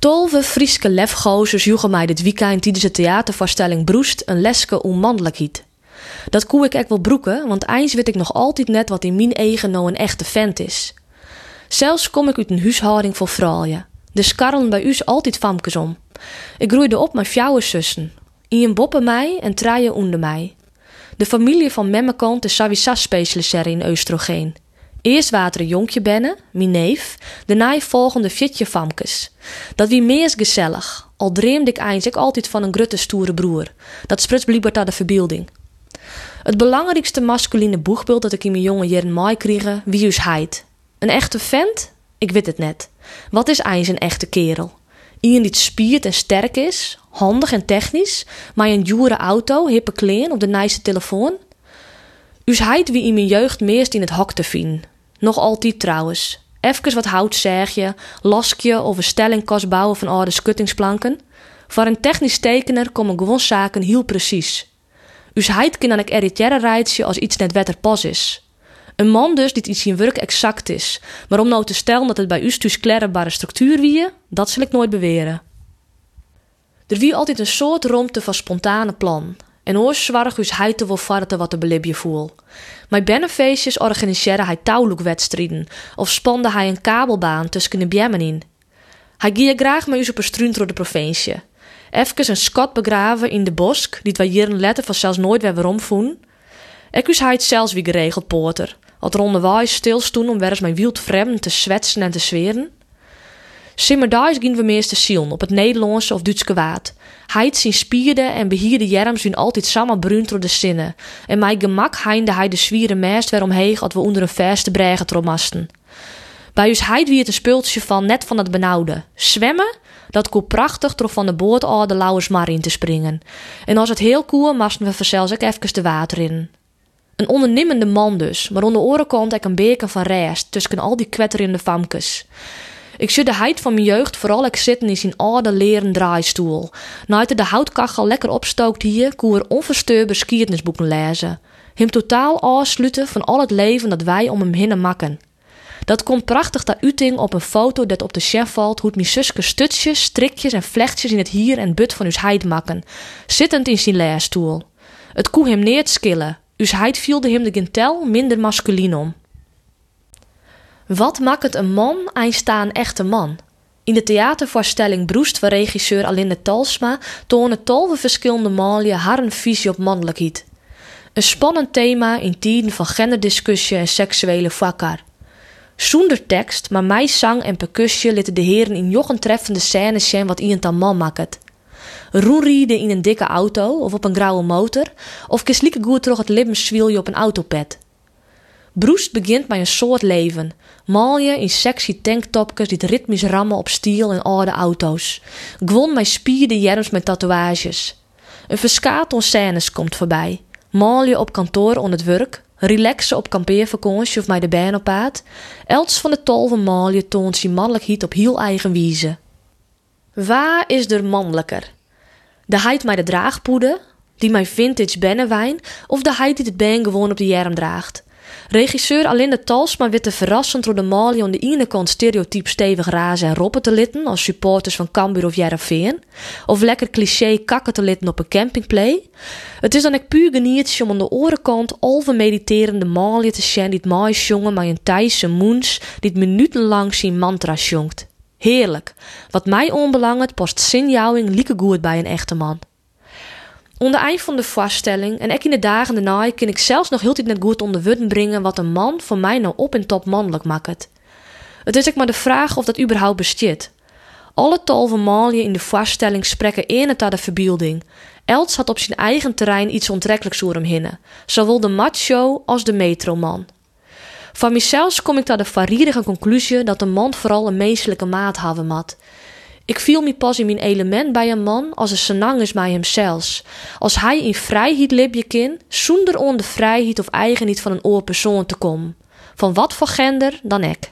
Tolve Frieske lefgozers joegen mij dit weekend tijdens de theatervoorstelling Broest een leske onmannelijkheid. Dat koe ik ek wel broeken, want eens weet ik nog altijd net wat in mijn eigen nou een echte vent is. Zelfs kom ik uit een huishouding voor vrouwen. De skarrelen bij us altijd famkes om. Ik groeide op met fjouwe zussen. Ien boppen mij en traaien onder mij. De familie van memmekant is sowieso specialiseren in oestrogeen. Eerst water een jonkje bennen, mijn neef, daarna volgende fitje famkes. Dat wie meest gezellig, al dreemde ik eindelijk altijd van een grutte stoere broer. Dat spruts blijkbaar de verbeelding. Het belangrijkste masculine boegbeeld dat ik in mijn jonge jaren mooi kreeg, wie is heid. Een echte vent? Ik weet het net. Wat is eens een echte kerel? Iemand die spiert en sterk is, handig en technisch, maar een dure auto, hippe kleen op de nice telefoon? Us heid wie in mijn jeugd meest in het hok te vinden. Nog altijd trouwens. Even wat hout zeg je, laskje of een stelling kost bouwen van oude schuttingsplanken. Voor een technisch tekener komen gewoon zaken heel precies. Us heid kan dan ik irriteren rijtje als iets net wetter pas is. Een man dus die iets in werk exact is. Maar om nou te stellen dat het bij u dus klerrebare structuur wie, dat zal ik nooit beweren. Er wie altijd een soort romte van spontane plan. En oors zwarg us hij te wel te wat de belibje voel. Bij bennenfeestjes organiseerde hij touwloekwedstrijden of spande hij een kabelbaan tussen de bjemmen in. Hij gie graag met u op een door de provincie. Even een scot begraven in de bosk, die wij een letter van zelfs nooit weer waarom. Ik us hij het zelfs wie geregeld poorter. Had ronde waai stilstoen om weer eens mijn wild vreemden te zwetsen en te zweren. Simmerdijs gingen we meeste zielen op het Nederlandse of Duitse waard. Hij zien spierde en behierde jerms zijn altijd samen bruin door de zinnen. En mijn gemak heinde hij de zwieren meest weer omheen als we onder een verste bregen tromasten. Bij ons heid wie het een speeltje van net van het benauwde. Zwemmen, dat koe prachtig door van de boord al de lauwers maar in te springen. En als het heel koe, moesten we vanzelfs ook even de water in. Een ondernemende man dus, maar onder oren komt ik een beker van rijst tussen al die kwetterende famkes. Ik zie de heid van mijn jeugd vooral ik zitten in zijn oude leren draaistoel. Naait de houtkachel lekker opstookt hier, koe er onversteurbaar skiertnisboeken lezen. Hem totaal afsluiten van al het leven dat wij om hem heen maken. Dat komt prachtig ter uiting op een foto dat op de chef valt hoe mijn zuske stutjes, strikjes en vlechtjes in het hier en but van uw heid maken, zittend in zijn leerstoel. Het koe hem neert skillen, dus hij viel hem de gintel minder masculin om. Wat maakt het een man een echte man? In de theatervoorstelling Broest van regisseur Alinda Talsma tonen tolve verschillende malen haar een visie op mannelijkheid. Een spannend thema in tijden van genderdiscussie en seksuele vakkar. Zonder tekst, maar mij zang en percussie lieten de heren in jochen treffende scènes zien wat iemand aan man maakt roerrieden in een dikke auto of op een grauwe motor, of kislieke goed het levenswielje op een autopad. Broest begint met een soort leven. Malje in sexy tanktopjes die het ritmisch rammen op stiel en oude auto's. Gwon met spierde jerms met tatoeages. Een verskaat scènes komt voorbij. Malje op kantoor onder het werk. Relaxen op kampeervakantie of met de baan op paad. Els van de tol van Malje toont zijn mannelijkheid op heel eigen wijze. Waar is er mannelijker? De heid mij de draagpoeder, die mijn vintage bennenwijn, of de heid die het ben gewoon op de jerm draagt. Regisseur Alinda Talsma werd te verrassend door de malie aan de ene kant stereotyp stevig razen en roppen te litten als supporters van Cambuur of Jereveen, of lekker cliché kakken te litten op een campingplay. Het is dan ik puur geniertje om aan de orenkant alve mediterende malie te zien die het jongen maar een Thaise moens die het minutenlang zijn mantra jongt. Heerlijk. Wat mij onbelangt, post sinjouwing lieke goed bij een echte man. Onder eind van de vaststelling en ik in de dagen daarna kan ik zelfs nog heel net goed onder brengen wat een man voor mij nou op en top mannelijk maakt. Het is ook maar de vraag of dat überhaupt bestaat. Alle tolve malje in de vaststelling spreken ene tot de verbeelding. Els had op zijn eigen terrein iets onttrekkelijks door hem hinnen, zowel de macho als de metroman. Van mezelf kom ik tot de varierige conclusie dat een man vooral een menselijke maat hebben moet. Ik viel me pas in mijn element bij een man als een senang is bij hemzelf. Als hij in vrijheid libje kin, zonder onder de vrijheid of eigenheid van een oor persoon te komen. Van wat voor gender dan ik.